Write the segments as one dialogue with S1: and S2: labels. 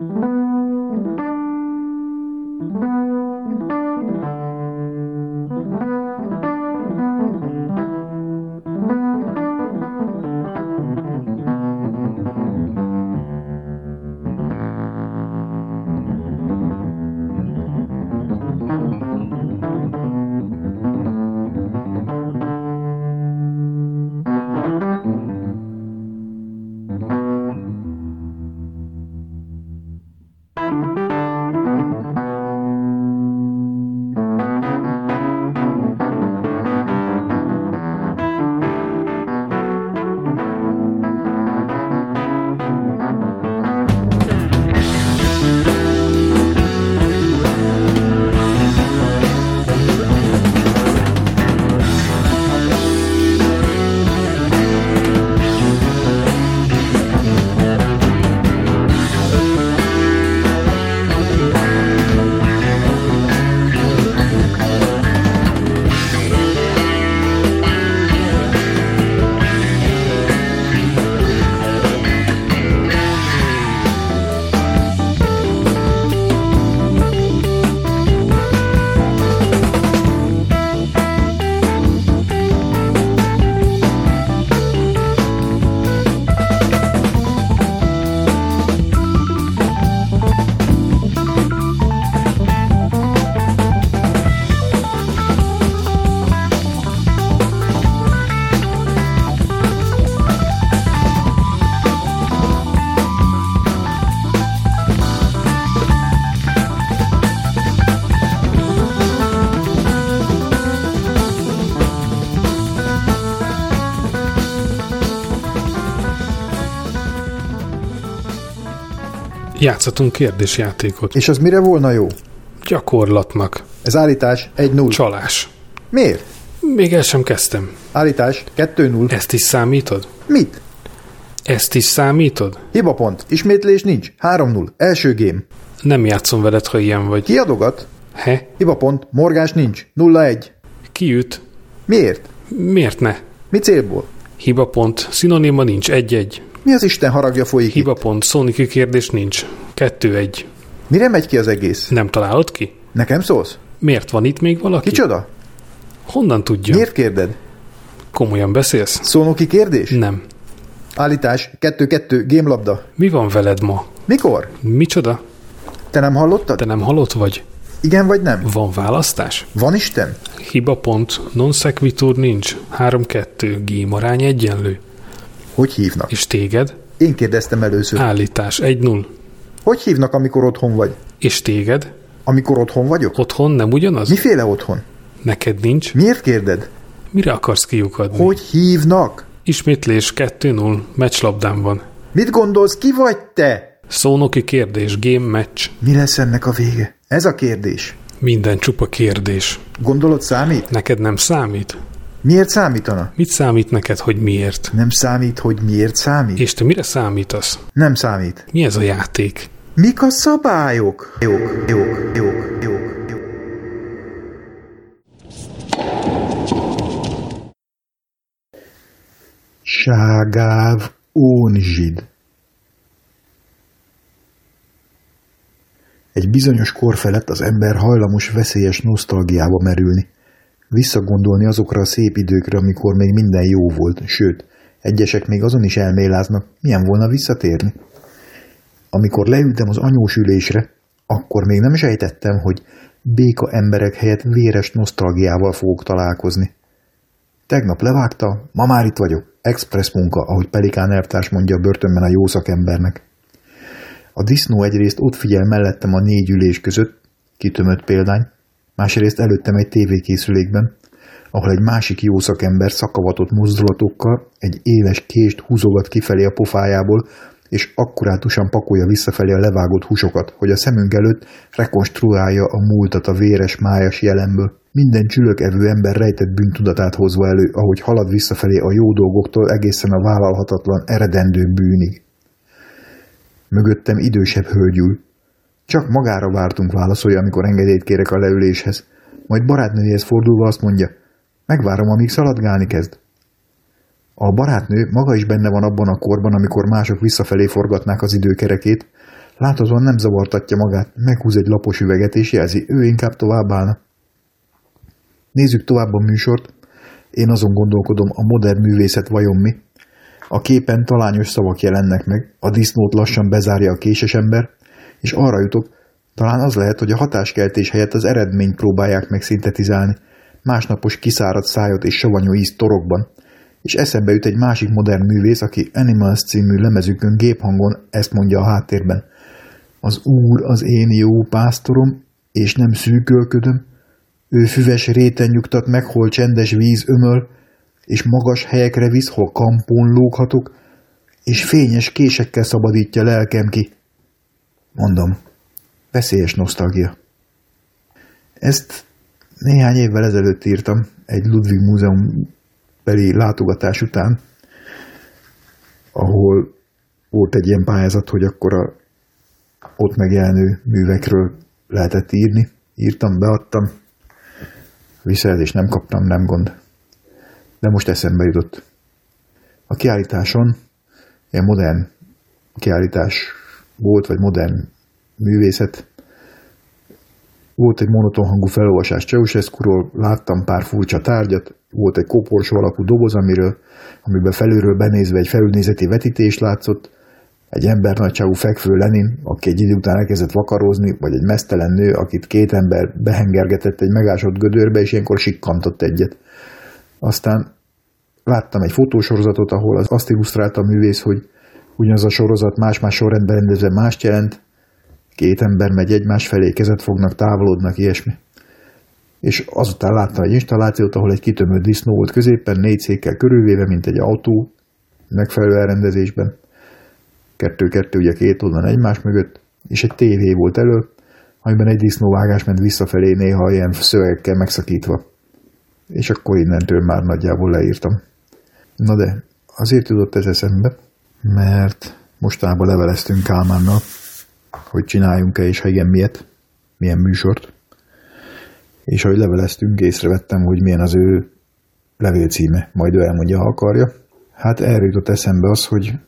S1: Thank you. Játszhatunk kérdésjátékot.
S2: És az mire volna jó?
S1: Gyakorlatnak.
S2: Ez állítás 1-0.
S1: Csalás.
S2: Miért?
S1: Még el sem kezdtem.
S2: Állítás 2-0.
S1: Ezt is számítod?
S2: Mit?
S1: Ezt is számítod?
S2: Hibapont. Ismétlés nincs. 3-0. Első game.
S1: Nem játszom veled, ha ilyen vagy.
S2: Ki adogat?
S1: He?
S2: Hibapont. Morgás nincs. 0-1.
S1: Ki üt?
S2: Miért?
S1: Miért ne?
S2: Mi célból?
S1: Hiba pont. Szinonima nincs. Egy-egy.
S2: Mi az Isten haragja folyik
S1: Hiba
S2: itt?
S1: pont. Szóniki kérdés nincs. Kettő-egy.
S2: Mire megy ki az egész?
S1: Nem találod ki?
S2: Nekem szólsz?
S1: Miért van itt még valaki?
S2: Kicsoda?
S1: Honnan tudja?
S2: Miért kérded?
S1: Komolyan beszélsz?
S2: Szónoki kérdés?
S1: Nem.
S2: Állítás 2-2. Gémlabda.
S1: Mi van veled ma?
S2: Mikor?
S1: Micsoda?
S2: Te nem hallottad?
S1: Te nem halott vagy?
S2: Igen vagy nem?
S1: Van választás?
S2: Van Isten?
S1: Hiba pont. Non sequitur nincs. 3-2. Gém arány egyenlő.
S2: Hogy hívnak?
S1: És téged?
S2: Én kérdeztem először.
S1: Állítás 1-0.
S2: Hogy hívnak, amikor otthon vagy?
S1: És téged?
S2: Amikor otthon vagyok?
S1: Otthon nem ugyanaz?
S2: Miféle otthon?
S1: Neked nincs?
S2: Miért kérded?
S1: Mire akarsz kiukadni?
S2: Hogy hívnak?
S1: Ismétlés 2-0. Meccslabdám van.
S2: Mit gondolsz, ki vagy te?
S1: Szónoki kérdés. Game match.
S2: Mi lesz ennek a vége? Ez a kérdés.
S1: Minden csupa kérdés.
S2: Gondolod számít?
S1: Neked nem számít?
S2: Miért számítana?
S1: Mit számít neked, hogy miért?
S2: Nem számít, hogy miért számít?
S1: És te mire számítasz?
S2: Nem számít.
S1: Mi ez a játék?
S2: Mik a szabályok? Jók, jók, jók, jók, jók. Ságáv ónzsid. Egy bizonyos kor felett az ember hajlamos veszélyes nosztalgiába merülni. Visszagondolni azokra a szép időkre, amikor még minden jó volt, sőt, egyesek még azon is elméláznak, milyen volna visszatérni. Amikor leültem az anyós ülésre, akkor még nem sejtettem, hogy béka emberek helyett véres nosztalgiával fogok találkozni. Tegnap levágta, ma már itt vagyok. Express munka, ahogy Pelikán elvtárs mondja a börtönben a jó szakembernek. A disznó egyrészt ott figyel mellettem a négy ülés között, kitömött példány, másrészt előttem egy tévékészülékben, ahol egy másik jó szakember szakavatott mozdulatokkal egy éles kést húzogat kifelé a pofájából, és akkurátusan pakolja visszafelé a levágott húsokat, hogy a szemünk előtt rekonstruálja a múltat a véres májas jelenből. Minden csülökevő ember rejtett bűntudatát hozva elő, ahogy halad visszafelé a jó dolgoktól egészen a vállalhatatlan, eredendő bűnig. Mögöttem idősebb hölgy ül. Csak magára vártunk válaszolja, amikor engedélyt kérek a leüléshez. Majd barátnőjéhez fordulva azt mondja, megvárom, amíg szaladgálni kezd. A barátnő maga is benne van abban a korban, amikor mások visszafelé forgatnák az időkerekét, Láthatóan nem zavartatja magát, meghúz egy lapos üveget és jelzi, ő inkább tovább állna. Nézzük tovább a műsort. Én azon gondolkodom, a modern művészet vajon mi? A képen talányos szavak jelennek meg, a disznót lassan bezárja a késes ember, és arra jutok, talán az lehet, hogy a hatáskeltés helyett az eredményt próbálják meg szintetizálni, másnapos kiszáradt szájot és savanyú íz torokban, és eszembe jut egy másik modern művész, aki Animals című lemezükön géphangon ezt mondja a háttérben. Az Úr az én jó pásztorom, és nem szűkölködöm, ő füves réten nyugtat meg, hol csendes víz ömöl, és magas helyekre visz, hol kampón lóghatok, és fényes késekkel szabadítja lelkem ki. Mondom, veszélyes nosztalgia. Ezt néhány évvel ezelőtt írtam egy Ludwig Múzeum beli látogatás után, ahol volt egy ilyen pályázat, hogy akkor a ott megjelenő művekről lehetett írni. Írtam, beadtam, visszajelzést nem kaptam, nem gond. De most eszembe jutott. A kiállításon ilyen modern kiállítás volt, vagy modern művészet. Volt egy monoton hangú felolvasás ceausescu láttam pár furcsa tárgyat, volt egy koporsó alakú doboz, amiről, amiben felülről benézve egy felülnézeti vetítés látszott, egy ember nagyságú fekvő Lenin, aki egy idő után elkezdett vakarózni, vagy egy mesztelen nő, akit két ember behengergetett egy megásott gödörbe, és ilyenkor sikkantott egyet. Aztán láttam egy fotósorozatot, ahol az azt illusztrálta a művész, hogy ugyanaz a sorozat más-más sorrendben rendezve mást jelent, két ember megy egymás felé, kezet fognak, távolodnak, ilyesmi. És azután láttam egy installációt, ahol egy kitömött disznó volt középen, négy székkel körülvéve, mint egy autó, megfelelő elrendezésben kettő-kettő ugye két oldalon egymás mögött, és egy tévé volt elő, amiben egy disznóvágás ment visszafelé néha ilyen szövegekkel megszakítva. És akkor innentől már nagyjából leírtam. Na de, azért jutott ez eszembe, mert mostanában leveleztünk Kálmánnal, hogy csináljunk-e, és ha igen, miért, milyen műsort. És ahogy leveleztünk, észrevettem, hogy milyen az ő levélcíme, majd ő elmondja, ha akarja. Hát erről jutott eszembe az, hogy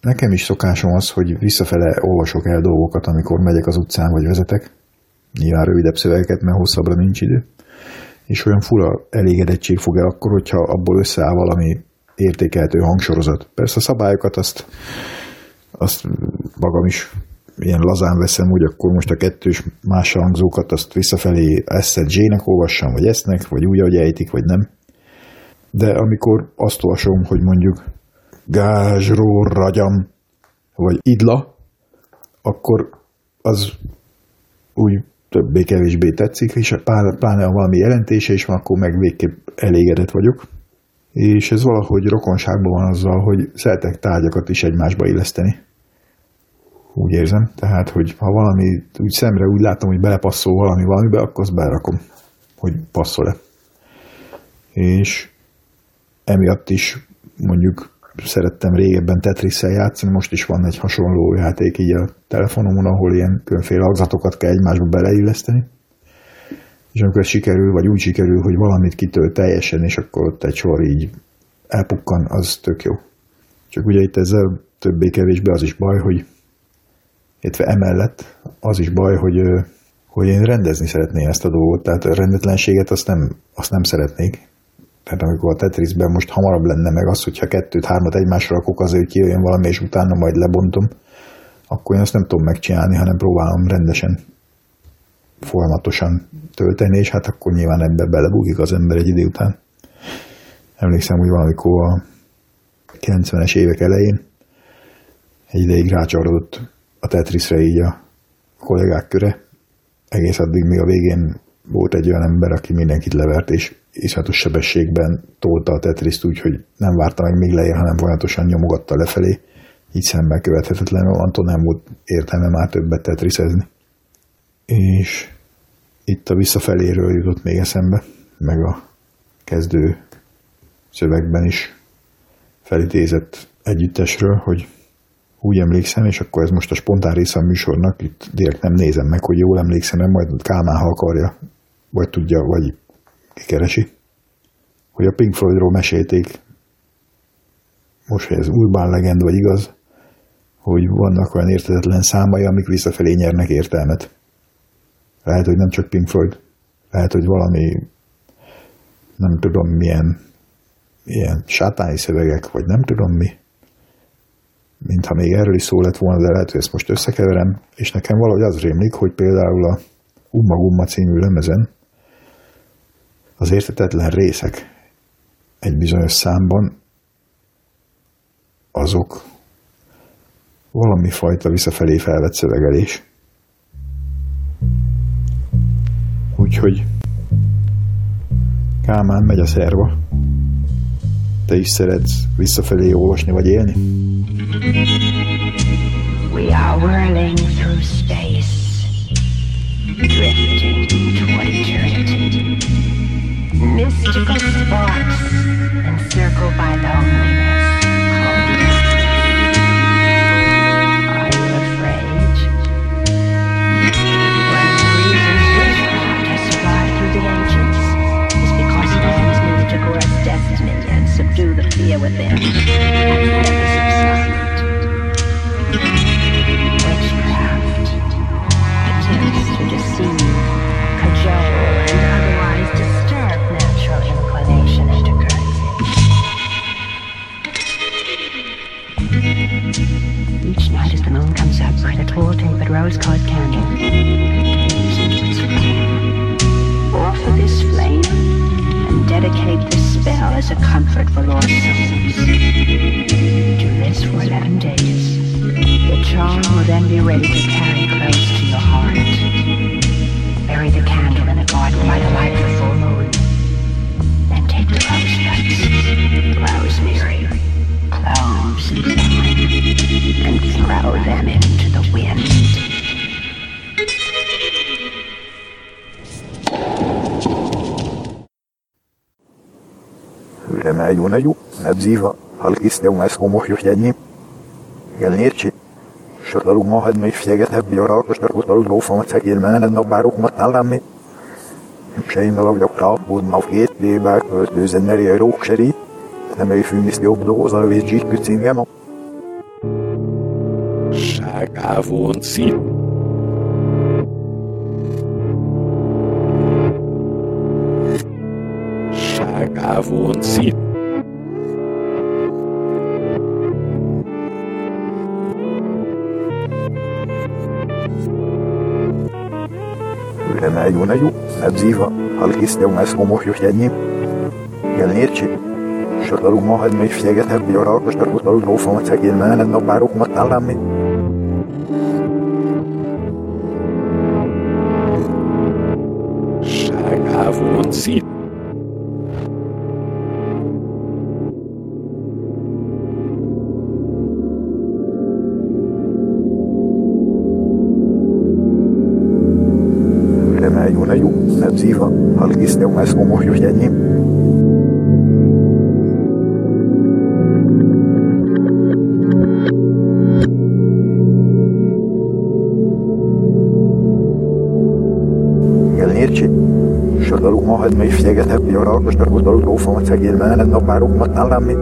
S2: Nekem is szokásom az, hogy visszafele olvasok el dolgokat, amikor megyek az utcán vagy vezetek. Nyilván rövidebb szövegeket, mert hosszabbra nincs idő. És olyan fura elégedettség fog el akkor, hogyha abból összeáll valami értékelhető hangsorozat. Persze a szabályokat azt, azt magam is ilyen lazán veszem, úgy akkor most a kettős más hangzókat azt visszafelé eszed J-nek olvassam, vagy esznek, vagy úgy, ahogy ejtik, vagy nem. De amikor azt olvasom, hogy mondjuk gázsról ragyam, vagy idla, akkor az úgy többé-kevésbé tetszik, és pláne ha valami jelentése is van, akkor meg végképp elégedett vagyok. És ez valahogy rokonságban van azzal, hogy szeretek tárgyakat is egymásba illeszteni. Úgy érzem. Tehát, hogy ha valami úgy szemre úgy látom, hogy belepasszol valami valamibe, akkor azt belerakom, hogy passzol-e. És emiatt is mondjuk szerettem régebben tetris játszani, most is van egy hasonló játék így a telefonomon, ahol ilyen különféle agzatokat kell egymásba beleilleszteni. És amikor sikerül, vagy úgy sikerül, hogy valamit kitölt teljesen, és akkor ott egy sor így elpukkan, az tök jó. Csak ugye itt ezzel többé-kevésbé az is baj, hogy illetve emellett az is baj, hogy, hogy én rendezni szeretném ezt a dolgot, tehát a rendetlenséget azt nem, azt nem szeretnék, tehát amikor a Tetrisben most hamarabb lenne meg az, hogyha kettőt-hármat egymásra rakok azért, hogy kijöjjön valami, és utána majd lebontom, akkor én azt nem tudom megcsinálni, hanem próbálom rendesen folyamatosan tölteni, és hát akkor nyilván ebbe belebugik az ember egy idő után. Emlékszem, hogy valamikor a 90-es évek elején egy ideig rácsarodott a Tetrisre így a kollégák köre, egész addig, még a végén volt egy olyan ember, aki mindenkit levert, és iszonyatos sebességben tolta a tetriszt úgy, hogy nem várta meg még lejjel, hanem folyamatosan nyomogatta lefelé, így szemben követhetetlenül, Anton nem volt értelme már többet tetriszezni. És itt a visszafeléről jutott még eszembe, meg a kezdő szövegben is felidézett együttesről, hogy úgy emlékszem, és akkor ez most a spontán része a műsornak, itt direkt nem nézem meg, hogy jól emlékszem, majd Kálmán, ha akarja, vagy tudja, vagy kikeresi, hogy a Pink Floydról mesélték, most, hogy ez urbán legend, vagy igaz, hogy vannak olyan értetetlen számai, amik visszafelé nyernek értelmet. Lehet, hogy nem csak Pink Floyd, lehet, hogy valami nem tudom milyen ilyen sátáni szövegek, vagy nem tudom mi, mintha még erről is szó lett volna, de lehet, hogy ezt most összekeverem, és nekem valahogy az rémlik, hogy például a Umma Gumma című lemezen az értetetlen részek egy bizonyos számban azok valami fajta visszafelé felvett szövegelés. Úgyhogy Kálmán megy a szerva. Te is szeretsz visszafelé olvasni vagy élni? We are whirling through space, drifting pozitiva, ali iste vmes hjuhjenji, jelnirči, šrtalu mohad mi fjegethe bjorako štrkutalu dvofonca ilmenedno bárukmat állami, sejnalak gyakran budnak két lébák, öltőzen elé a rókseri, nem ő fűnisz jobb dóza, és zsítküc ingem. Ságávon szint. Ságávon szint. Юною надзіва, але кісля у нас умох юхяні. Гельнірчі, шарлару мога дмей всегетер бюро, шарлару нофон ця гільмена, но барух маталами. is figyegethet, hogy arra most a gondoló gófom, szegény mellett a párokmat nálam, mint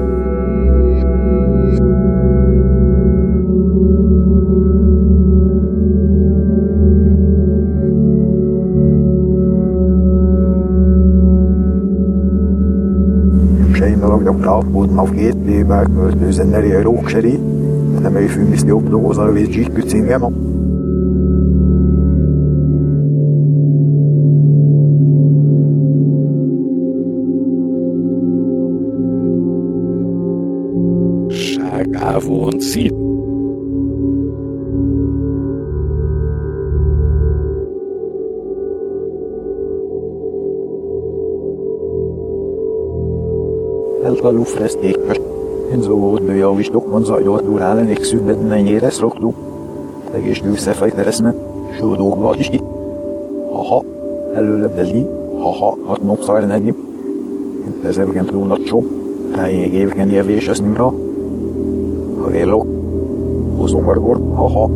S2: Kapodna a két lébák, mert őzen elé a rókseri, nem elfűmiszti obdózna, és zsíkű cingem, Zó nőja is dokman zajlott egy szűnben mennyire szroktú. Egész nőszefej tereszme, sódókba is ki. Haha, előle beli, haha, hat nopszár negyim. Ezergen trónacsó, helyéig évgen jevés ezt nimra. Ha vélok, hozom margor, haha,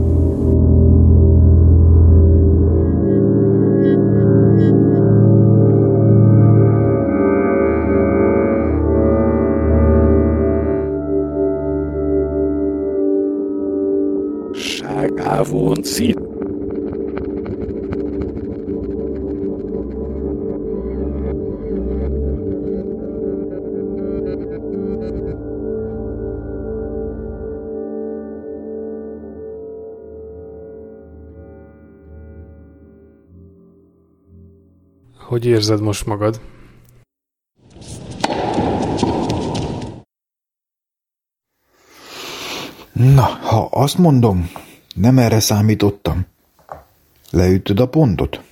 S1: Szín. Hogy érzed most magad?
S2: Na, ha azt mondom, nem erre számítottam. Leütöd a pontot?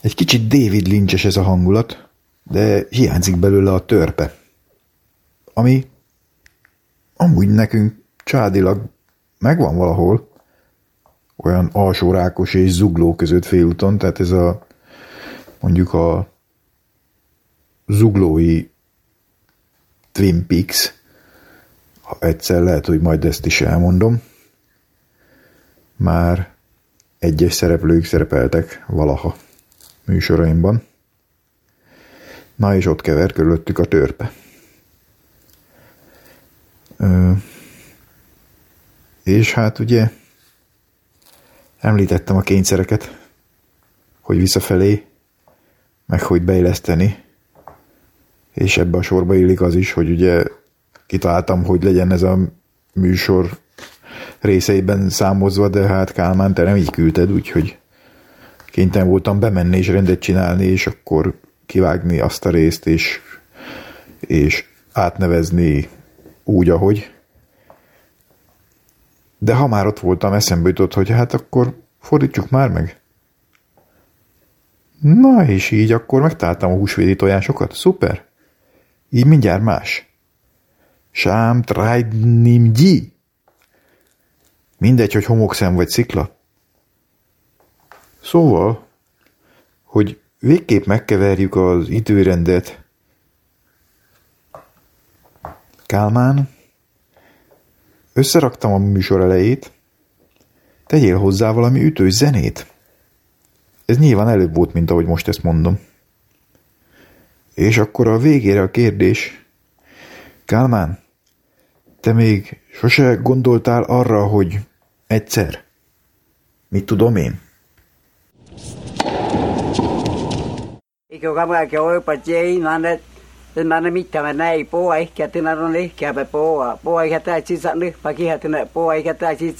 S2: Egy kicsit David Lynch ez a hangulat, de hiányzik belőle a törpe. Ami amúgy nekünk csádilag megvan valahol, olyan alsórákos és zugló között félúton, tehát ez a mondjuk a zuglói Twin Peaks, ha egyszer lehet, hogy majd ezt is elmondom, már egyes szereplők szerepeltek valaha műsoraimban. Na és ott kever körülöttük a törpe. Ö, és hát ugye említettem a kényszereket, hogy visszafelé, meg hogy beilleszteni, és ebbe a sorba illik az is, hogy ugye kitaláltam, hogy legyen ez a műsor részeiben számozva, de hát Kálmán, te nem így küldted, úgyhogy kénytelen voltam bemenni és rendet csinálni, és akkor kivágni azt a részt, és, és átnevezni úgy, ahogy. De ha már ott voltam, eszembe jutott, hogy hát akkor fordítsuk már meg. Na, és így akkor megtaláltam a húsvédi tojásokat. Szuper. Így mindjárt más. Sám gyi. Mindegy, hogy homokszem vagy szikla. Szóval, hogy végképp megkeverjük az időrendet. Kálmán, összeraktam a műsor elejét, tegyél hozzá valami ütős zenét. Ez nyilván előbb volt, mint ahogy most ezt mondom. És akkor a végére a kérdés. Kálmán, te még sose gondoltál arra, hogy egyszer? Mit tudom én?
S3: Ikö kamera ke oi pa nane mana mi ta na i po ai ke ke ba po a po ai kata chi sa ne pa ki ha ten po ai ni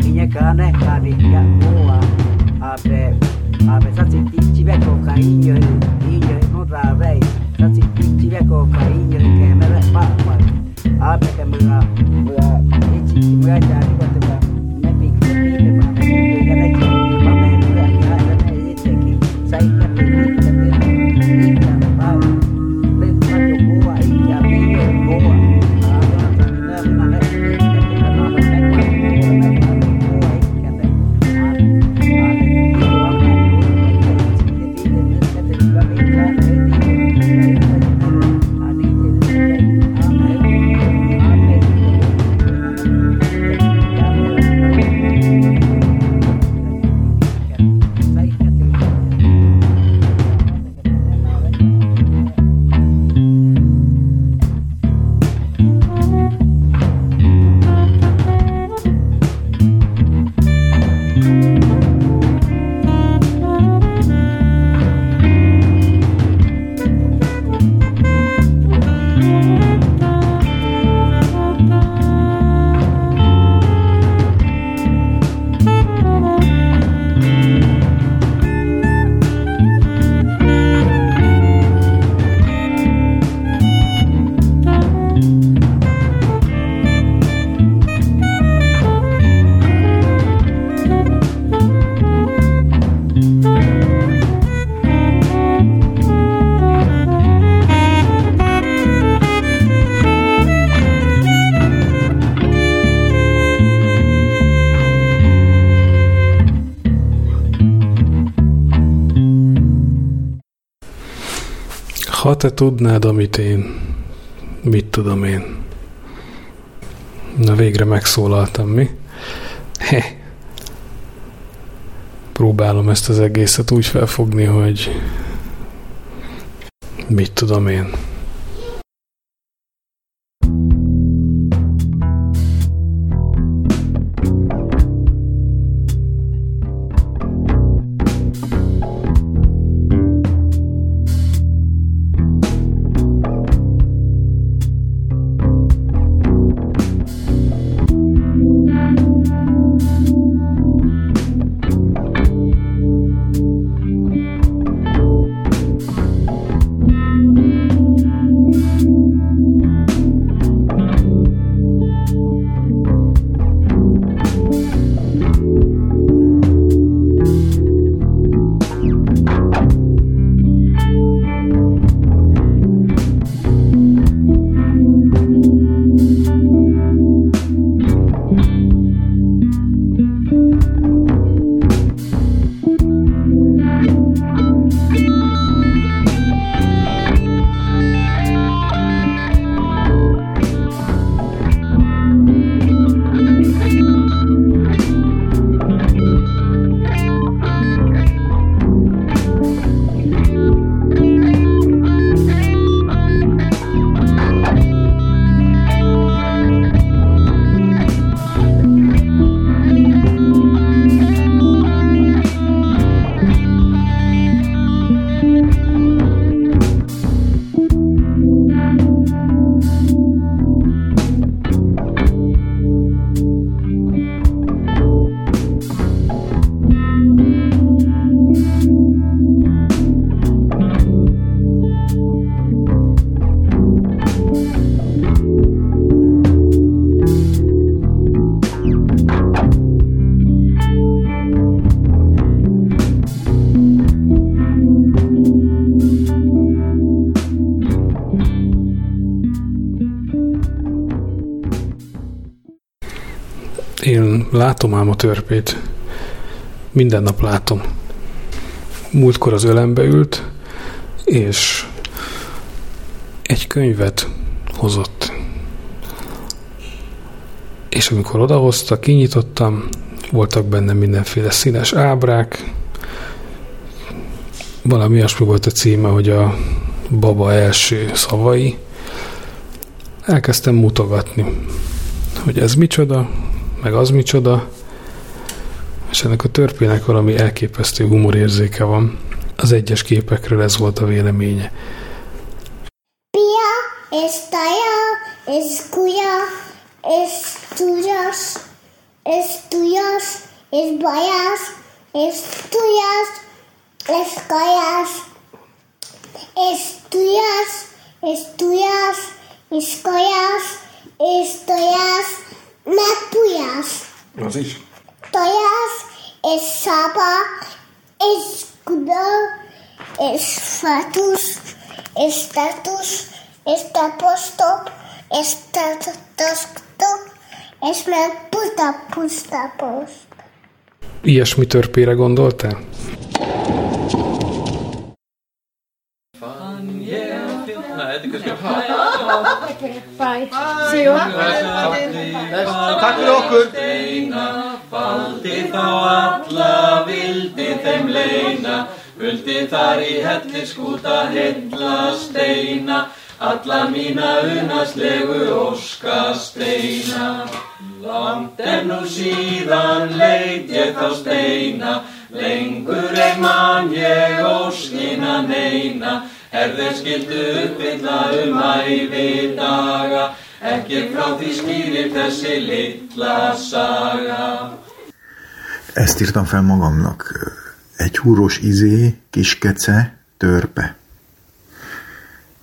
S3: ni ya po a a pe a pe sa chi chi be ko kai ni ve be ko kai nyo ke me pa pa a pe ke me a me te
S1: tudnád, amit én, mit tudom én. Na végre megszólaltam, mi? He. Próbálom ezt az egészet úgy felfogni, hogy mit tudom én. Ám a törpét. Minden nap látom. Múltkor az ölembe ült, és egy könyvet hozott. És amikor odahozta, kinyitottam, voltak benne mindenféle színes ábrák, valami olyasmi volt a címe, hogy a baba első szavai. Elkezdtem mutogatni, hogy ez micsoda, meg az micsoda, és ennek a törpének valami elképesztő humorérzéke van. Az egyes képekről ez volt a véleménye.
S4: Pia, es talla, es cuya, es tuyas, es tuyas, es bayas, es tuyas, es callas, es tuyas, es tuyas, es callas, es tuyas, me puyas.
S1: Az is.
S4: Tojas, es sapa, es escudo, es fatus, es status, es tapostop, es tatostop, es me puta pusta post.
S1: Ilyesmi törpére gondoltál?
S5: You.
S6: Takk fyrir okkur
S7: Valdi þá alla vildi þeim leina Huldi þar í helliskúta hilla steina Alla mína unaslegu óska steina Langt en nú síðan leit ég þá steina Lengur ei man ég óskina neina Er þeir skildu uppfylla um æfi daga Ekki frá því skýrir þessi litla saga
S2: Ezt írtam fel magamnak. Egy húros izé, kiskece, törpe.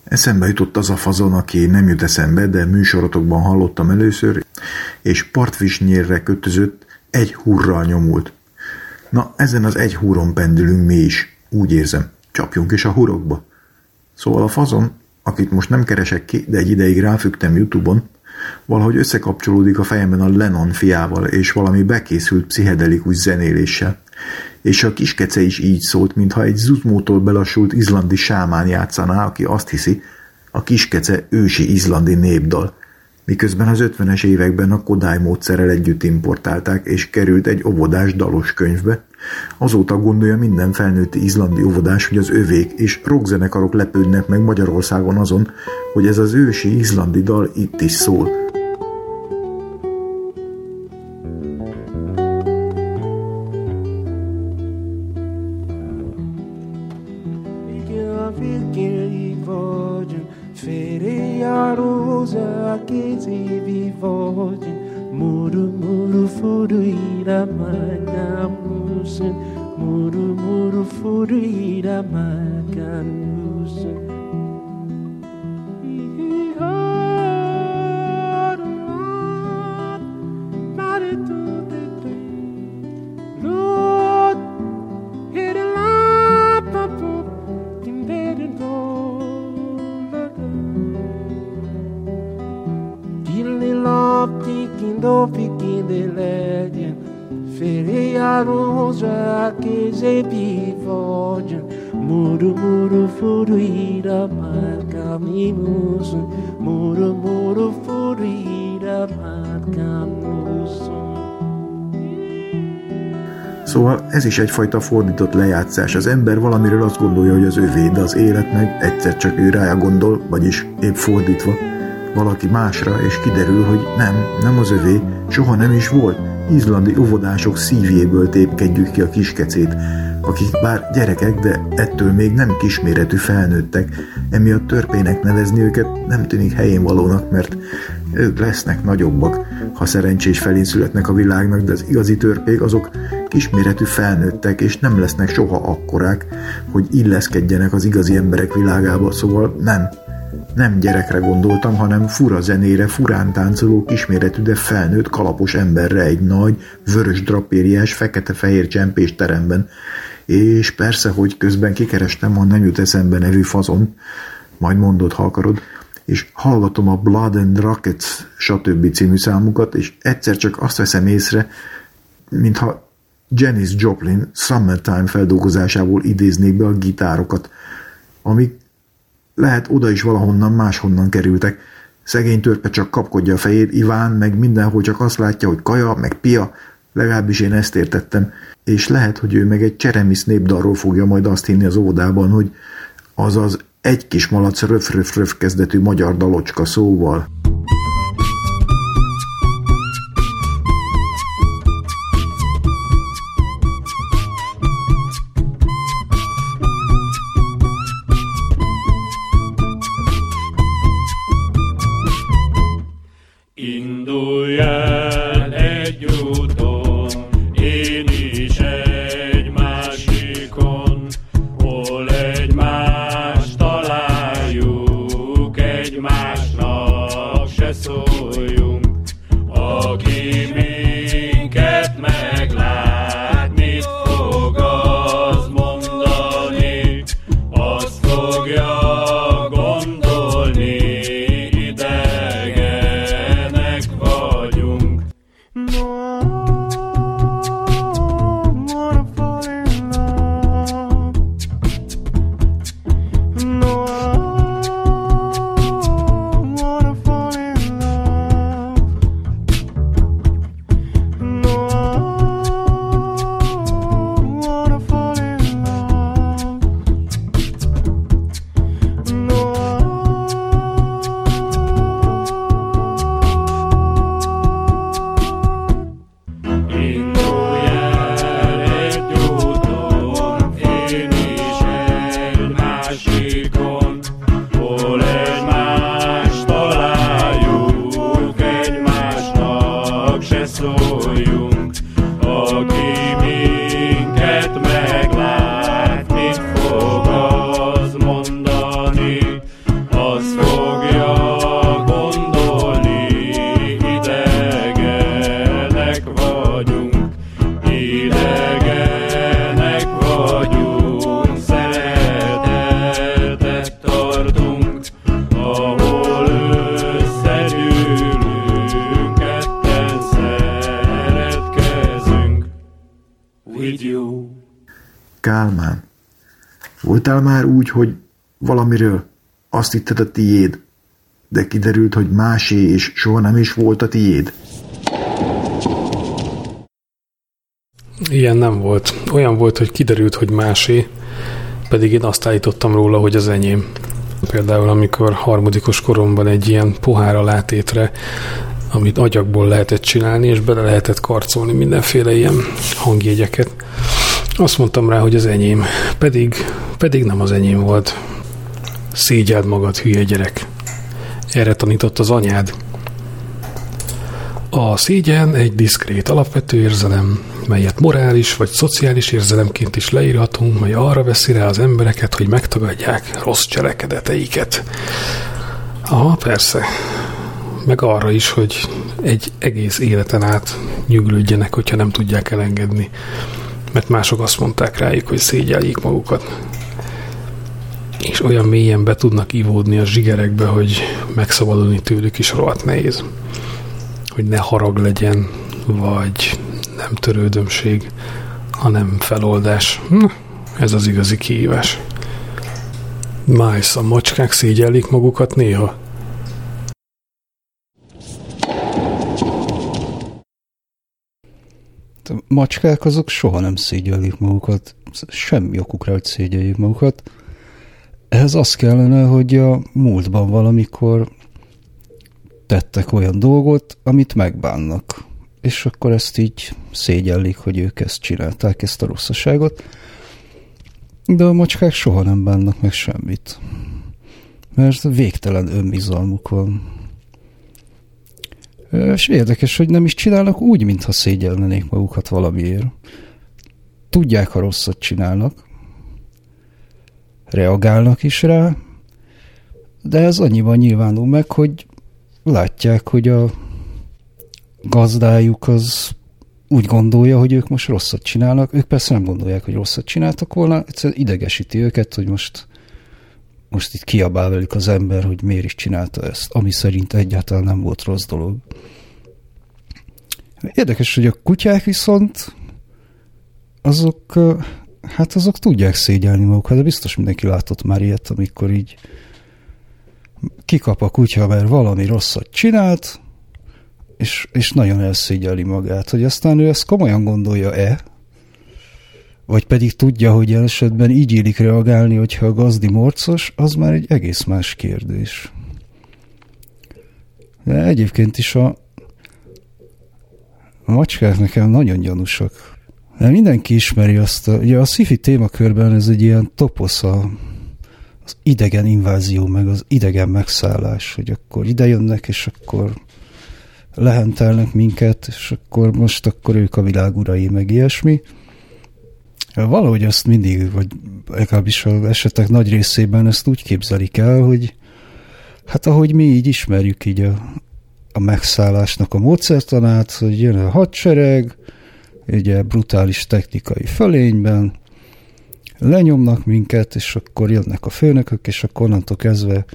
S2: Eszembe jutott az a fazon, aki nem jut eszembe, de műsorotokban hallottam először, és partvisnyérre kötözött, egy hurral nyomult. Na, ezen az egy húron pendülünk mi is, úgy érzem. Csapjunk is a hurokba. Szóval a fazon, akit most nem keresek ki, de egy ideig ráfügtem Youtube-on, valahogy összekapcsolódik a fejemben a Lennon fiával, és valami bekészült pszichedelikus zenéléssel. És a kiskece is így szólt, mintha egy zuzmótól belassult izlandi sámán játszaná, aki azt hiszi, a kiskece ősi izlandi népdal, miközben az 50-es években a Kodály módszerrel együtt importálták, és került egy óvodás dalos könyvbe. Azóta gondolja minden felnőtti izlandi óvodás, hogy az övék és rockzenekarok lepődnek meg Magyarországon azon, hogy ez az ősi izlandi dal itt is szól.
S8: furuira makan musun
S2: is egyfajta fordított lejátszás. Az ember valamiről azt gondolja, hogy az övé, de az élet meg egyszer csak ő rája gondol, vagyis épp fordítva, valaki másra, és kiderül, hogy nem, nem az övé, soha nem is volt. Izlandi óvodások szívjéből tépkedjük ki a kiskecét, akik bár gyerekek, de ettől még nem kisméretű felnőttek, emiatt törpének nevezni őket nem tűnik helyén valónak, mert ők lesznek nagyobbak, ha szerencsés felén születnek a világnak, de az igazi törpék azok kisméretű felnőttek, és nem lesznek soha akkorák, hogy illeszkedjenek az igazi emberek világába, szóval nem, nem gyerekre gondoltam, hanem fura zenére, furán táncoló, kisméretű, de felnőtt, kalapos emberre egy nagy, vörös drapériás, fekete-fehér csempés teremben. És persze, hogy közben kikerestem a nem jut eszembe nevű fazon, majd mondod, ha akarod,
S9: és hallgatom a Blood and Rockets stb. című számukat, és egyszer csak azt veszem észre, mintha Janis Joplin Summertime feldolgozásából idéznék be a gitárokat, amik lehet oda is valahonnan máshonnan kerültek. Szegény törpe csak kapkodja a fejét, Iván meg mindenhol csak azt látja, hogy kaja, meg pia, legalábbis én ezt értettem, és lehet, hogy ő meg egy cseremisz népdalról fogja majd azt hinni az óvodában, hogy az az egy kis malac röf-röf-röf kezdetű magyar dalocska szóval. México. Voltál már úgy, hogy valamiről azt hitted a tiéd, de kiderült, hogy másé és soha nem is volt a tiéd?
S1: Ilyen nem volt. Olyan volt, hogy kiderült, hogy másé, pedig én azt állítottam róla, hogy az enyém. Például, amikor harmadikos koromban egy ilyen pohár alátétre, amit agyagból lehetett csinálni, és bele lehetett karcolni mindenféle ilyen hangjegyeket. Azt mondtam rá, hogy az enyém, pedig, pedig nem az enyém volt. Szégyeld magad, hülye gyerek. Erre tanított az anyád. A szégyen egy diszkrét alapvető érzelem, melyet morális vagy szociális érzelemként is leírhatunk, mely arra veszi rá az embereket, hogy megtagadják rossz cselekedeteiket. Aha, persze. Meg arra is, hogy egy egész életen át nyuglődjenek, hogyha nem tudják elengedni. Mert mások azt mondták rájuk, hogy szégyeljék magukat. És olyan mélyen be tudnak ivódni a zsigerekbe, hogy megszabadulni tőlük is rohadt nehéz hogy ne harag legyen, vagy nem törődömség, hanem feloldás. Na, ez az igazi kihívás. Májsz, a macskák szégyellik magukat néha?
S10: A macskák azok soha nem szégyellik magukat, semmi okuk rá, hogy szégyeljék magukat. Ehhez az kellene, hogy a múltban valamikor tettek olyan dolgot, amit megbánnak. És akkor ezt így szégyellik, hogy ők ezt csinálták, ezt a rosszaságot. De a macskák soha nem bánnak meg semmit. Mert végtelen önbizalmuk van. És érdekes, hogy nem is csinálnak úgy, mintha szégyelnenék magukat valamiért. Tudják, ha rosszat csinálnak. Reagálnak is rá, de ez annyiban nyilvánul meg, hogy látják, hogy a gazdájuk az úgy gondolja, hogy ők most rosszat csinálnak. Ők persze nem gondolják, hogy rosszat csináltak volna, egyszerűen idegesíti őket, hogy most most itt kiabál velük az ember, hogy miért is csinálta ezt, ami szerint egyáltalán nem volt rossz dolog. Érdekes, hogy a kutyák viszont azok, hát azok tudják szégyelni magukat, de biztos mindenki látott már ilyet, amikor így kikap a kutya, mert valami rosszat csinált, és, és nagyon elszégyeli magát, hogy aztán ő ezt komolyan gondolja-e, vagy pedig tudja, hogy el esetben így illik reagálni, hogyha a gazdi morcos, az már egy egész más kérdés. De egyébként is a, a macskák nekem nagyon gyanúsak. De mindenki ismeri azt, a, ugye a sci témakörben ez egy ilyen toposz a, az idegen invázió, meg az idegen megszállás, hogy akkor idejönnek, és akkor lehentelnek minket, és akkor most akkor ők a világ urai, meg ilyesmi. Valahogy azt mindig, vagy legalábbis az esetek nagy részében ezt úgy képzelik el, hogy hát ahogy mi így ismerjük így a, a megszállásnak a módszertanát, hogy jön a hadsereg, ugye brutális technikai fölényben, lenyomnak minket, és akkor jönnek a főnökök, és akkor onnantól kezdve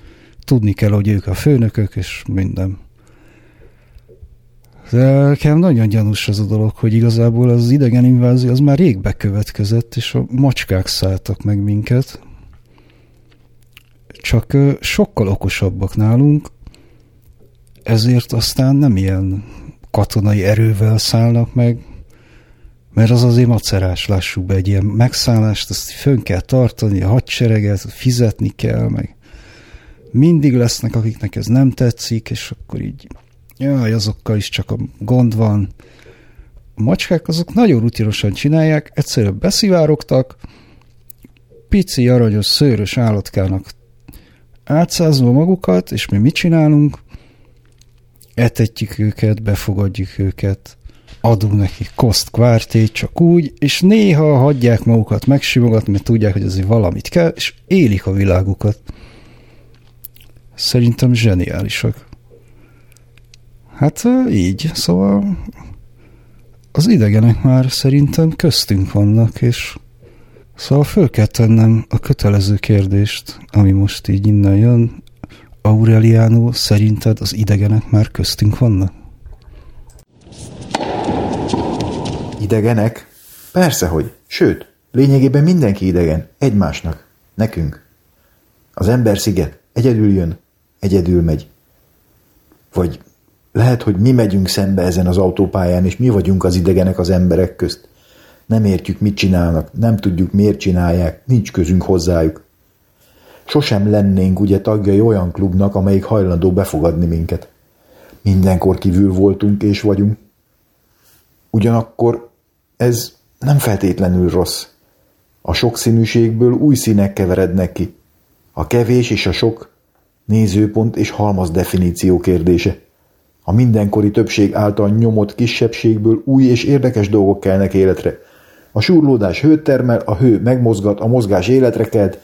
S10: tudni kell, hogy ők a főnökök, és minden. De nekem nagyon gyanús az a dolog, hogy igazából az idegen invázió az már rég bekövetkezett, és a macskák szálltak meg minket. Csak sokkal okosabbak nálunk, ezért aztán nem ilyen katonai erővel szállnak meg, mert az azért macerás, lássuk be, egy ilyen megszállást, azt fönn kell tartani, a hadsereget, fizetni kell, meg mindig lesznek, akiknek ez nem tetszik, és akkor így jaj, azokkal is csak a gond van. A macskák azok nagyon rutinosan csinálják, egyszerűen beszivárogtak, pici, aranyos, szőrös állatkának átszázva magukat, és mi mit csinálunk? Etetjük őket, befogadjuk őket, adunk nekik koszt kvártét csak úgy, és néha hagyják magukat megsimogatni, mert tudják, hogy azért valamit kell, és élik a világukat. Szerintem zseniálisak. Hát így, szóval az idegenek már szerintem köztünk vannak, és szóval föl kell tennem a kötelező kérdést, ami most így innen jön. Aureliano, szerinted az idegenek már köztünk vannak?
S2: Idegenek? Persze, hogy. Sőt, lényegében mindenki idegen. Egymásnak. Nekünk. Az ember sziget. Egyedül jön. Egyedül megy. Vagy lehet, hogy mi megyünk szembe ezen az autópályán, és mi vagyunk az idegenek az emberek közt. Nem értjük, mit csinálnak, nem tudjuk, miért csinálják, nincs közünk hozzájuk. Sosem lennénk ugye tagjai olyan klubnak, amelyik hajlandó befogadni minket. Mindenkor kívül voltunk és vagyunk. Ugyanakkor ez nem feltétlenül rossz. A sokszínűségből új színek keverednek ki. A kevés és a sok nézőpont és halmaz definíció kérdése. A mindenkori többség által nyomott kisebbségből új és érdekes dolgok kelnek életre. A súrlódás hőt termel, a hő megmozgat, a mozgás életre kelt,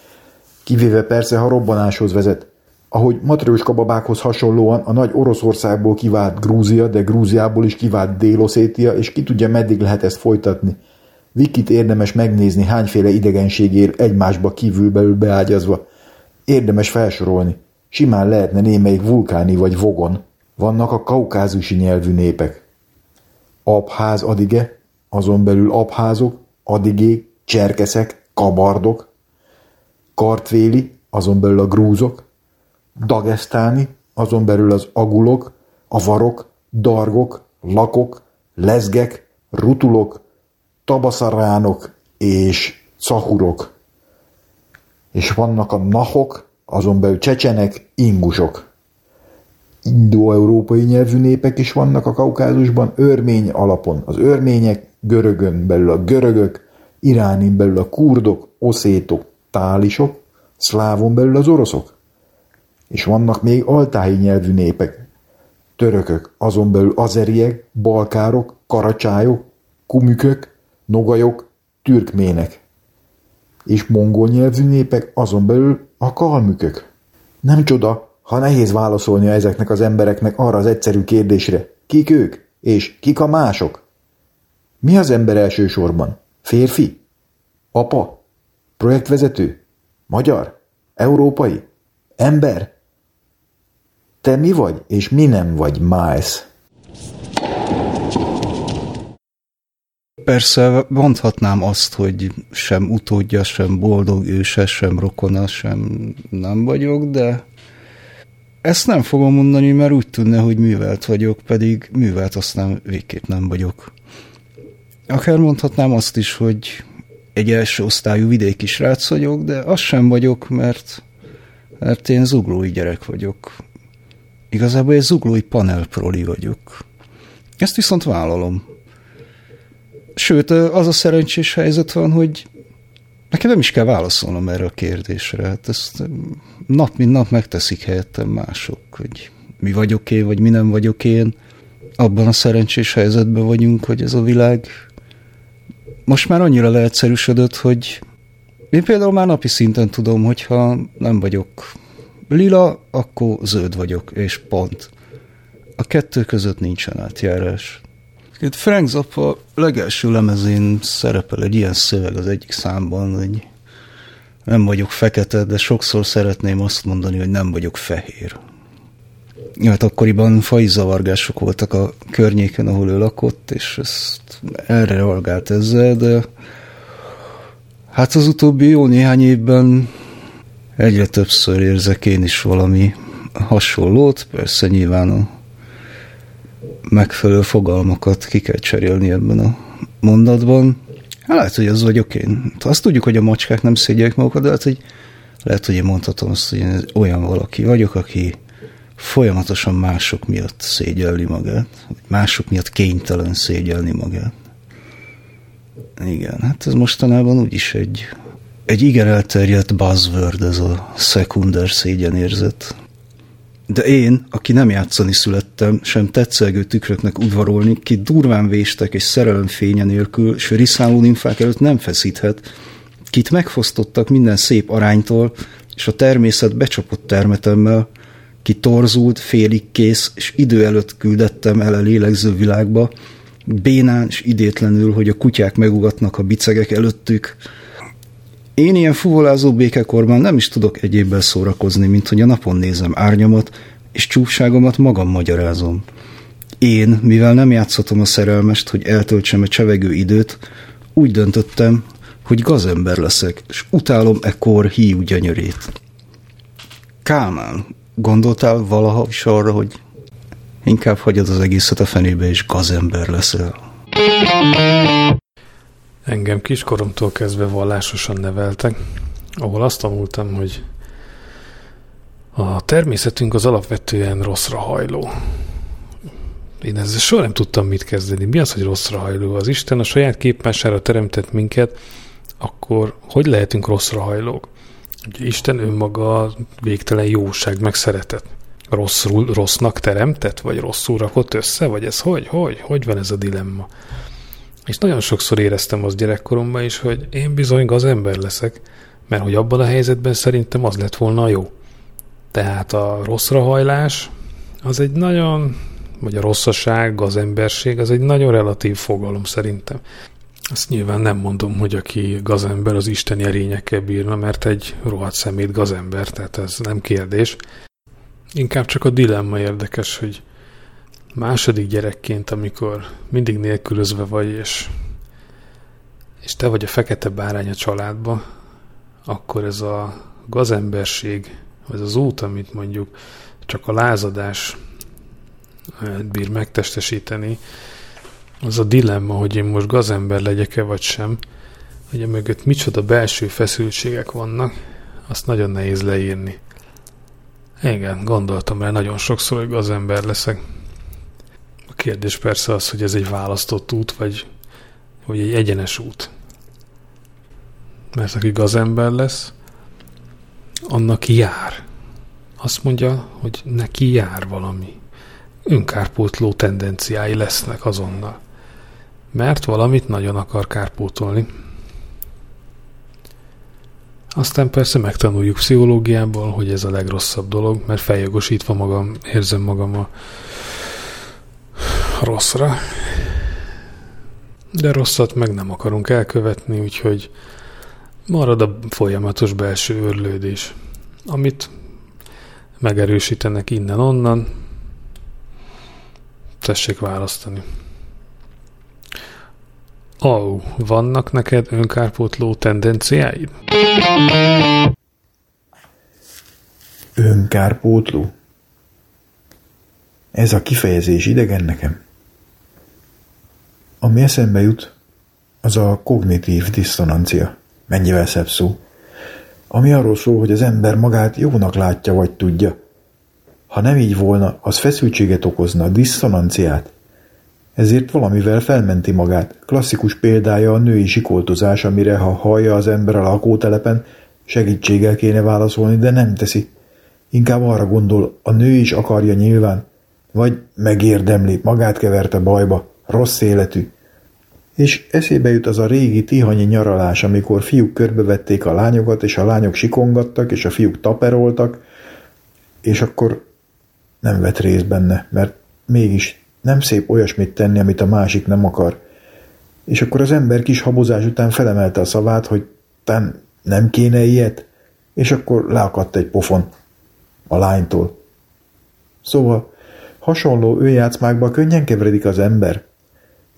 S2: kivéve persze, ha robbanáshoz vezet. Ahogy matrőska babákhoz hasonlóan a nagy Oroszországból kivált Grúzia, de Grúziából is kivált Déloszétia, és ki tudja, meddig lehet ezt folytatni. Vikit érdemes megnézni hányféle idegenségért egymásba kívülbelül beágyazva. Érdemes felsorolni. Simán lehetne némelyik vulkáni vagy vogon. Vannak a kaukázusi nyelvű népek. Abház adige, azon belül abházok, adigék, cserkeszek, kabardok, kartvéli, azon belül a grúzok, dagesztáni, azon belül az agulok, avarok, dargok, lakok, lezgek, rutulok, tabaszaránok és cahurok. És vannak a nahok, azon belül csecsenek, ingusok indo-európai nyelvű népek is vannak a kaukázusban, örmény alapon az örmények, görögön belül a görögök, iránin belül a kurdok, oszétok, tálisok, szlávon belül az oroszok. És vannak még altáhi nyelvű népek, törökök, azon belül azeriek, balkárok, karacsályok, kumükök, nogajok, türkmének. És mongol nyelvű népek, azon belül a kalmükök. Nem csoda, ha nehéz válaszolnia ezeknek az embereknek arra az egyszerű kérdésre, kik ők, és kik a mások? Mi az ember elsősorban? Férfi? Apa? Projektvezető? Magyar? Európai? Ember? Te mi vagy, és mi nem vagy, Miles?
S10: Persze mondhatnám azt, hogy sem utódja, sem boldog őse, sem rokona, sem nem vagyok, de ezt nem fogom mondani, mert úgy tűnne, hogy művelt vagyok, pedig művelt aztán végképp nem vagyok. Akár mondhatnám azt is, hogy egy első osztályú vidéki srác vagyok, de azt sem vagyok, mert, mert én zuglói gyerek vagyok. Igazából egy zuglói panelproli vagyok. Ezt viszont vállalom. Sőt, az a szerencsés helyzet van, hogy nekem nem is kell válaszolnom erre a kérdésre. Hát ezt nap mint nap megteszik helyettem mások, hogy mi vagyok én, vagy mi nem vagyok én. Abban a szerencsés helyzetben vagyunk, hogy ez a világ most már annyira leegyszerűsödött, hogy én például már napi szinten tudom, hogyha nem vagyok lila, akkor zöld vagyok, és pont. A kettő között nincsen átjárás. Itt Frank Zappa legelső lemezén szerepel egy ilyen szöveg az egyik számban, hogy nem vagyok fekete, de sokszor szeretném azt mondani, hogy nem vagyok fehér. Hát akkoriban fai zavargások voltak a környéken, ahol ő lakott, és ezt erre reagált ezzel, de hát az utóbbi jó néhány évben egyre többször érzek én is valami hasonlót, persze nyilván a megfelelő fogalmakat ki kell cserélni ebben a mondatban. Hát lehet, hogy az vagyok én. Azt tudjuk, hogy a macskák nem szégyelik magukat, de lehet, hogy, lehet, hogy én mondhatom azt, hogy én olyan valaki vagyok, aki folyamatosan mások miatt szégyelli magát, mások miatt kénytelen szégyelni magát. Igen, hát ez mostanában úgyis egy, egy igen elterjedt buzzword, ez a szekunder szégyenérzet. De én, aki nem játszani születtem, sem tetszelgő tükröknek udvarolni, ki durván véstek és szerelem fénye nélkül, s riszáló nymfák előtt nem feszíthet, kit megfosztottak minden szép aránytól, és a természet becsapott termetemmel, ki torzult, félig kész, és idő előtt küldettem el a lélegző világba, bénán és idétlenül, hogy a kutyák megugatnak a bicegek előttük, én ilyen fuvolázó békekorban nem is tudok egyébben szórakozni, mint hogy a napon nézem árnyamat, és csúfságomat magam magyarázom. Én, mivel nem játszhatom a szerelmest, hogy eltöltsem a csevegő időt, úgy döntöttem, hogy gazember leszek, és utálom kor híú gyönyörét. Kálmán, gondoltál valaha is arra, hogy inkább hagyod az egészet a fenébe, és gazember leszel?
S1: Engem kiskoromtól kezdve vallásosan neveltek, ahol azt tanultam, hogy a természetünk az alapvetően rosszra hajló. Én ezzel soha nem tudtam mit kezdeni. Mi az, hogy rosszra hajló? Az Isten a saját képmására teremtett minket, akkor hogy lehetünk rosszra hajlók? Ugye Isten önmaga végtelen jóság, meg szeretet. Rosszul, rossznak teremtett, vagy rosszul rakott össze, vagy ez hogy? Hogy? Hogy van ez a dilemma? És nagyon sokszor éreztem az gyerekkoromban is, hogy én bizony ember leszek, mert hogy abban a helyzetben szerintem az lett volna jó. Tehát a rosszrahajlás az egy nagyon, vagy a rosszaság, az emberség, az egy nagyon relatív fogalom szerintem. Azt nyilván nem mondom, hogy aki gazember, az isteni erényekkel bírna, mert egy rohadt szemét gazember, tehát ez nem kérdés. Inkább csak a dilemma érdekes, hogy második gyerekként, amikor mindig nélkülözve vagy, és, és te vagy a fekete bárány a családba, akkor ez a gazemberség, ez az út, amit mondjuk csak a lázadás eh, bír megtestesíteni, az a dilemma, hogy én most gazember legyek-e vagy sem, hogy mögött micsoda belső feszültségek vannak, azt nagyon nehéz leírni. Igen, gondoltam rá nagyon sokszor, hogy gazember leszek. Kérdés persze az, hogy ez egy választott út, vagy, vagy egy egyenes út. Mert aki gazember lesz, annak jár. Azt mondja, hogy neki jár valami. Önkárpótló tendenciái lesznek azonnal. Mert valamit nagyon akar kárpótolni. Aztán persze megtanuljuk pszichológiából, hogy ez a legrosszabb dolog, mert feljogosítva magam, érzem magam a rosszra. De rosszat meg nem akarunk elkövetni, úgyhogy marad a folyamatos belső örlődés. amit megerősítenek innen-onnan. Tessék választani. Au, vannak neked önkárpótló tendenciáid?
S2: Önkárpótló? Ez a kifejezés idegen nekem. Ami eszembe jut, az a kognitív diszonancia. Mennyivel szebb szó. Ami arról szól, hogy az ember magát jónak látja vagy tudja. Ha nem így volna, az feszültséget okozna, diszonanciát. Ezért valamivel felmenti magát. Klasszikus példája a női sikoltozás, amire ha hallja az ember a lakótelepen, segítséggel kéne válaszolni, de nem teszi. Inkább arra gondol, a nő is akarja nyilván, vagy megérdemli, magát keverte bajba, rossz életű. És eszébe jut az a régi tihanyi nyaralás, amikor fiúk körbevették a lányokat, és a lányok sikongattak, és a fiúk taperoltak, és akkor nem vett részt benne, mert mégis nem szép olyasmit tenni, amit a másik nem akar. És akkor az ember kis habozás után felemelte a szavát, hogy tán nem kéne ilyet, és akkor leakadt egy pofon a lánytól. Szóval hasonló önjátszmákba könnyen keveredik az ember.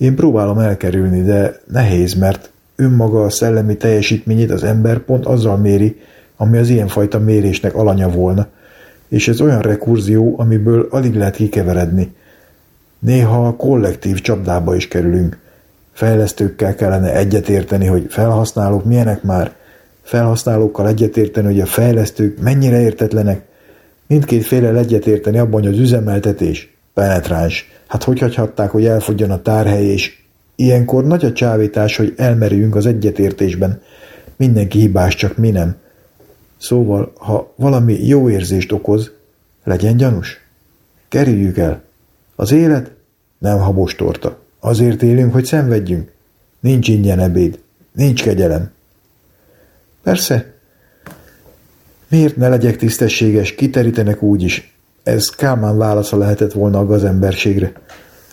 S2: Én próbálom elkerülni, de nehéz, mert önmaga a szellemi teljesítményét az ember pont azzal méri, ami az ilyenfajta mérésnek alanya volna, és ez olyan rekurzió, amiből alig lehet kikeveredni. Néha a kollektív csapdába is kerülünk. Fejlesztőkkel kellene egyetérteni, hogy felhasználók milyenek már, felhasználókkal egyetérteni, hogy a fejlesztők mennyire értetlenek, mindkét féle egyetérteni abban, hogy az üzemeltetés penetráns. Hát hogy hagyhatták, hogy elfogjon a tárhely, és ilyenkor nagy a csávítás, hogy elmerüljünk az egyetértésben. Mindenki hibás, csak mi nem. Szóval, ha valami jó érzést okoz, legyen gyanús. Kerüljük el. Az élet nem habos torta. Azért élünk, hogy szenvedjünk. Nincs ingyen ebéd. Nincs kegyelem. Persze. Miért ne legyek tisztességes, kiterítenek úgy is. Ez Kálmán válasza lehetett volna a gazemberségre.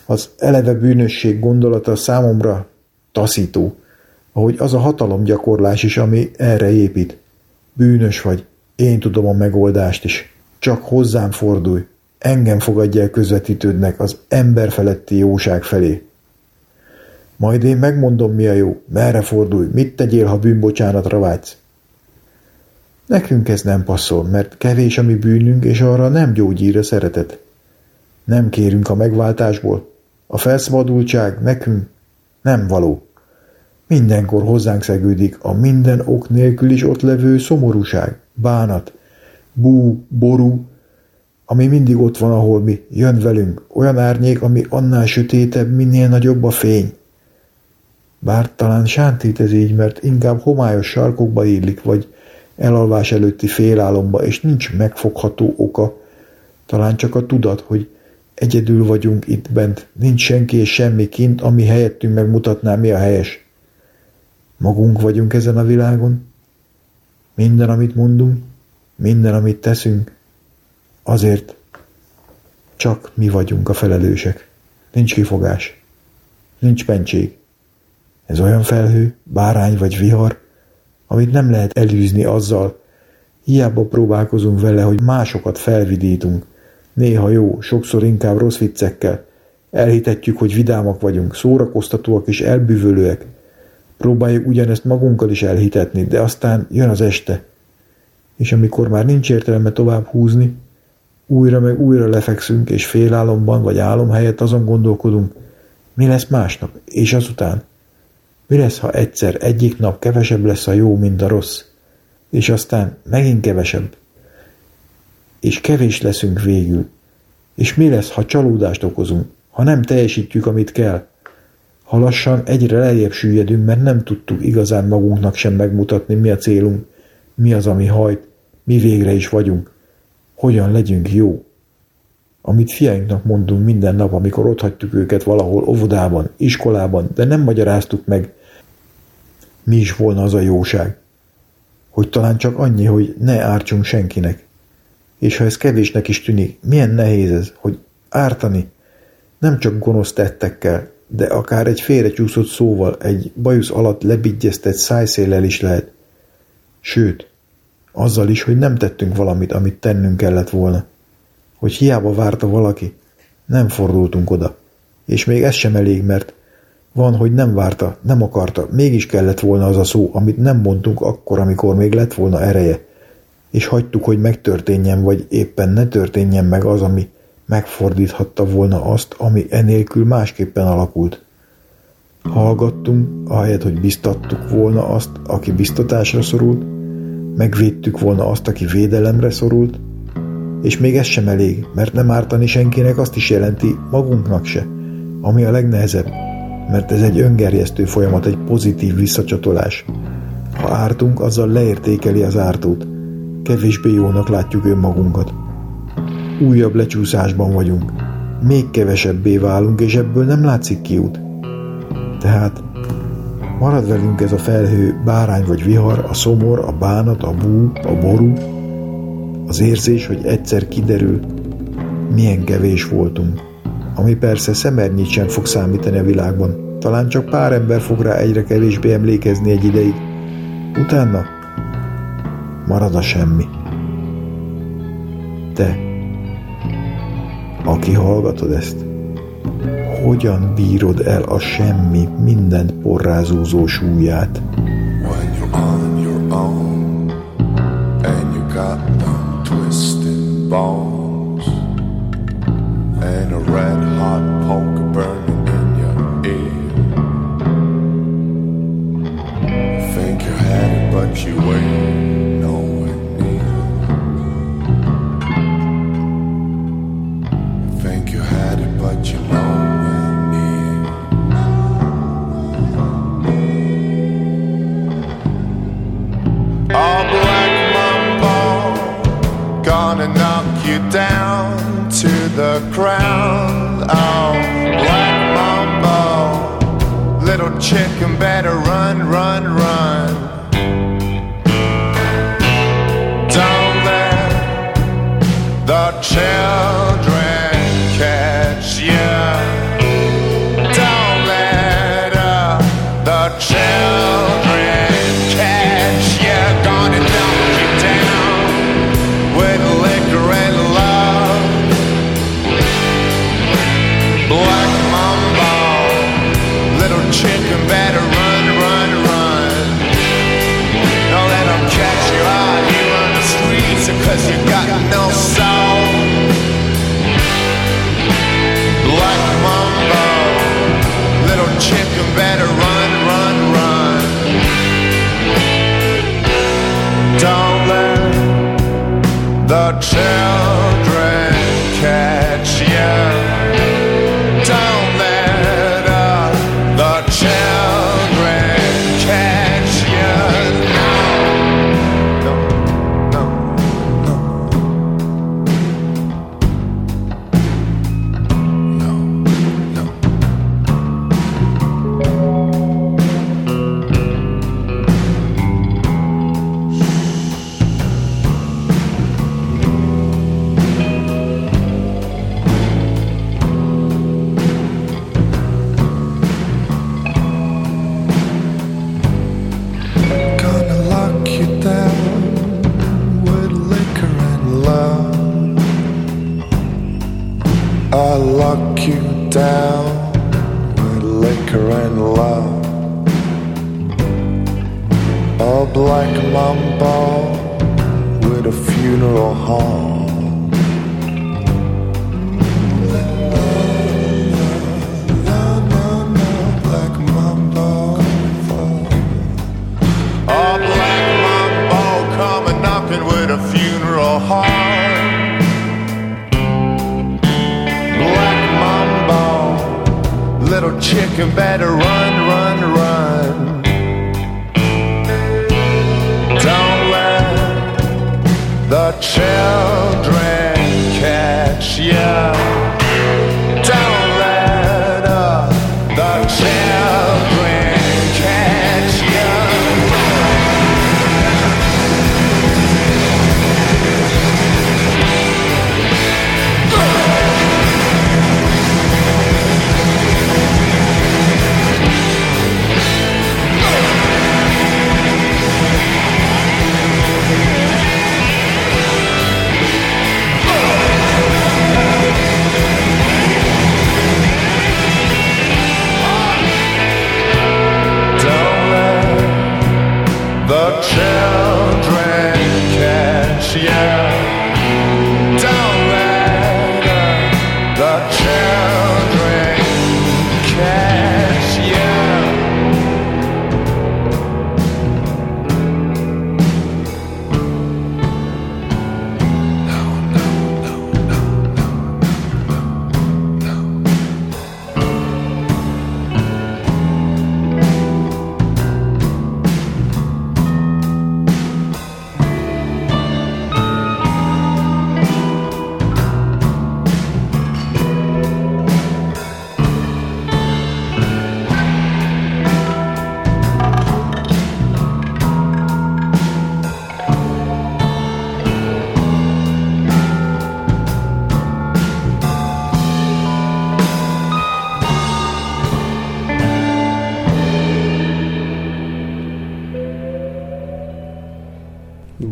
S2: Az eleve bűnösség gondolata számomra taszító, ahogy az a hatalomgyakorlás is, ami erre épít. Bűnös vagy, én tudom a megoldást is. Csak hozzám fordulj, engem fogadj el közvetítődnek az ember feletti jóság felé. Majd én megmondom, mi a jó, merre fordulj, mit tegyél, ha bűnbocsánatra vágysz. Nekünk ez nem passzol, mert kevés a mi bűnünk, és arra nem gyógyír a szeretet. Nem kérünk a megváltásból. A felszabadultság nekünk nem való. Mindenkor hozzánk szegődik a minden ok nélkül is ott levő szomorúság, bánat, bú, ború, ami mindig ott van, ahol mi, jön velünk, olyan árnyék, ami annál sötétebb, minél nagyobb a fény. Bár talán sántít ez így, mert inkább homályos sarkokba illik, vagy elalvás előtti félálomba, és nincs megfogható oka, talán csak a tudat, hogy egyedül vagyunk itt bent, nincs senki és semmi kint, ami helyettünk megmutatná, mi a helyes. Magunk vagyunk ezen a világon. Minden, amit mondunk, minden, amit teszünk, azért csak mi vagyunk a felelősek. Nincs kifogás. Nincs pentség. Ez olyan felhő, bárány vagy vihar, amit nem lehet elűzni azzal, hiába próbálkozunk vele, hogy másokat felvidítunk, néha jó, sokszor inkább rossz viccekkel, elhitetjük, hogy vidámak vagyunk, szórakoztatóak és elbűvölőek, próbáljuk ugyanezt magunkkal is elhitetni, de aztán jön az este, és amikor már nincs értelme tovább húzni, újra meg újra lefekszünk, és félálomban vagy álom helyett azon gondolkodunk, mi lesz másnap, és azután. Mi lesz, ha egyszer egyik nap kevesebb lesz a jó, mint a rossz, és aztán megint kevesebb, és kevés leszünk végül. És mi lesz, ha csalódást okozunk, ha nem teljesítjük, amit kell? Ha lassan egyre lejjebb süllyedünk, mert nem tudtuk igazán magunknak sem megmutatni, mi a célunk, mi az, ami hajt, mi végre is vagyunk, hogyan legyünk jó. Amit fiainknak mondunk minden nap, amikor ott hagytuk őket valahol óvodában, iskolában, de nem magyaráztuk meg, mi is volna az a jóság. Hogy talán csak annyi, hogy ne ártsunk senkinek. És ha ez kevésnek is tűnik, milyen nehéz ez, hogy ártani, nem csak gonosz tettekkel, de akár egy félrecsúszott szóval, egy bajusz alatt lebigyeztett szájszéllel is lehet. Sőt, Azzal is, hogy nem tettünk valamit, amit tennünk kellett volna. Hogy hiába várta valaki, nem fordultunk oda. És még ez sem elég, mert van, hogy nem várta, nem akarta, mégis kellett volna az a szó, amit nem mondtunk akkor, amikor még lett volna ereje. És hagytuk, hogy megtörténjen, vagy éppen ne történjen meg az, ami megfordíthatta volna azt, ami enélkül másképpen alakult. Hallgattunk, ahelyett, hogy biztattuk volna azt, aki biztatásra szorult, megvédtük volna azt, aki védelemre szorult, és még ez sem elég, mert nem ártani senkinek azt is jelenti magunknak se, ami a legnehezebb, mert ez egy öngerjesztő folyamat, egy pozitív visszacsatolás. Ha ártunk, azzal leértékeli az ártót, kevésbé jónak látjuk önmagunkat. Újabb lecsúszásban vagyunk, még kevesebbé válunk, és ebből nem látszik kiút. Tehát marad velünk ez a felhő, bárány vagy vihar, a szomor, a bánat, a bú, a ború, az érzés, hogy egyszer kiderül, milyen kevés voltunk. Ami persze szemernyit sem fog számítani a világban. Talán csak pár ember fog rá egyre kevésbé emlékezni egy ideig. Utána marad a semmi. Te, aki hallgatod ezt, hogyan bírod el a semmi mindent porrázózó súlyát?
S11: Down with liquor and love. I'll lock you down with liquor and love. A black mamba with a funeral home. Chicken better run, run, run. Don't let the children catch you.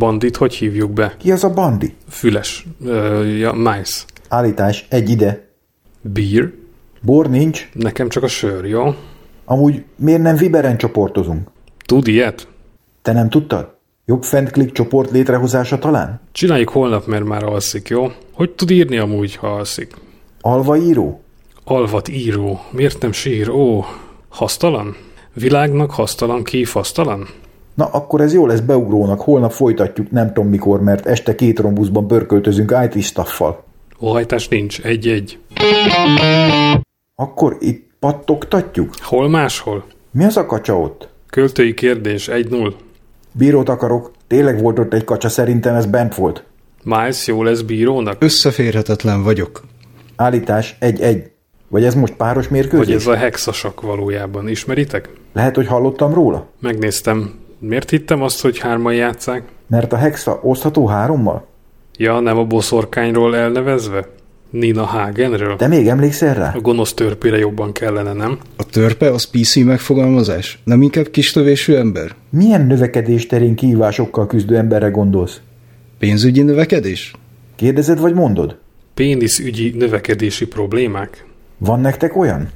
S1: Bandit hogy hívjuk be?
S2: Ki az a bandi?
S1: Füles. Ö, ja, Mice.
S2: Állítás, egy ide.
S1: Beer?
S2: Bor nincs.
S1: Nekem csak a sör, jó?
S2: Amúgy miért nem Viberen csoportozunk?
S1: Tud ilyet?
S2: Te nem tudtad? Jobb fentklik csoport létrehozása talán?
S1: Csináljuk holnap, mert már alszik, jó? Hogy tud írni amúgy, ha alszik?
S2: Alva író?
S1: Alvat író. Miért nem sír? Ó, hasztalan? Világnak hasztalan, kifasztalan?
S2: Na, akkor ez jó lesz beugrónak, holnap folytatjuk, nem tudom mikor, mert este két rombuszban pörköltözünk IT staffal.
S1: Óhajtás nincs, egy-egy.
S2: Akkor itt pattogtatjuk?
S1: Hol máshol?
S2: Mi az a kacsa ott?
S1: Költői kérdés, 1-0.
S2: Bírót akarok, tényleg volt ott egy kacsa, szerintem ez bent volt.
S1: Miles jó lesz bírónak?
S10: Összeférhetetlen vagyok.
S2: Állítás, egy-egy. Vagy ez most páros mérkőzés?
S1: Vagy ez a hexasak valójában, ismeritek?
S2: Lehet, hogy hallottam róla?
S1: Megnéztem. Miért hittem azt, hogy hárman játszák?
S2: Mert a hexa osztható hárommal?
S1: Ja, nem a boszorkányról elnevezve? Nina Hagenről?
S2: Te még emlékszel rá?
S1: A gonosz törpére jobban kellene, nem?
S10: A törpe az PC megfogalmazás? Nem inkább kistövésű ember?
S2: Milyen növekedés terén kihívásokkal küzdő emberre gondolsz?
S10: Pénzügyi növekedés?
S2: Kérdezed vagy mondod?
S1: Péniszügyi növekedési problémák?
S2: Van nektek olyan?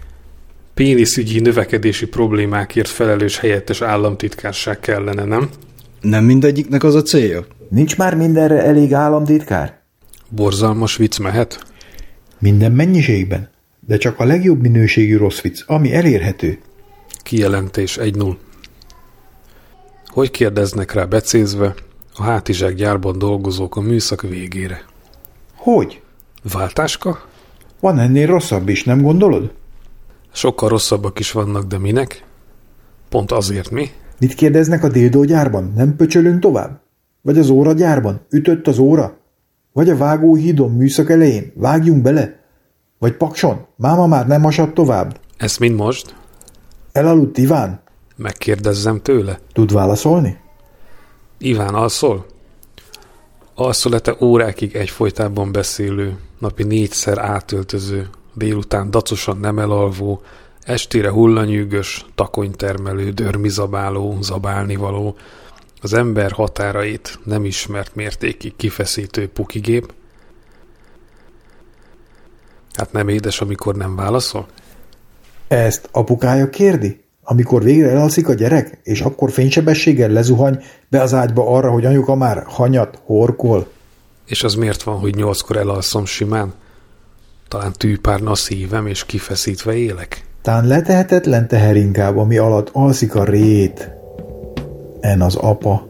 S1: Péniszügyi növekedési problémákért felelős helyettes államtitkárság kellene, nem?
S10: Nem mindegyiknek az a célja?
S2: Nincs már mindenre elég államtitkár?
S1: Borzalmas vicc mehet?
S2: Minden mennyiségben, de csak a legjobb minőségű rossz vicc, ami elérhető.
S1: Kijelentés 1-0. Hogy kérdeznek rá becézve a hátizsák gyárban dolgozók a műszak végére?
S2: Hogy?
S1: Váltáska?
S2: Van ennél rosszabb is, nem gondolod?
S1: Sokkal rosszabbak is vannak, de minek? Pont azért mi?
S2: Mit kérdeznek a dildógyárban? Nem pöcsölünk tovább? Vagy az óragyárban? Ütött az óra? Vagy a vágóhídon műszak elején? Vágjunk bele? Vagy pakson? Máma már nem hasadt tovább?
S1: Ezt mind most?
S2: Elaludt Iván?
S1: Megkérdezzem tőle.
S2: Tud válaszolni?
S1: Iván alszol? Alszol-e órákig egyfolytában beszélő, napi négyszer átöltöző, délután dacosan nem elalvó, estére hullanyűgös, takonytermelő, dörmizabáló, zabálnivaló, az ember határait nem ismert mértékig kifeszítő pukigép? Hát nem édes, amikor nem válaszol?
S2: Ezt apukája kérdi? Amikor végre elalszik a gyerek, és akkor fénysebességgel lezuhany be az ágyba arra, hogy anyuka már hanyat, horkol?
S1: És az miért van, hogy nyolckor elalszom simán? Talán tűpárna a szívem, és kifeszítve élek?
S2: Tán letehetetlen teher inkább, ami alatt alszik a rét. En az apa.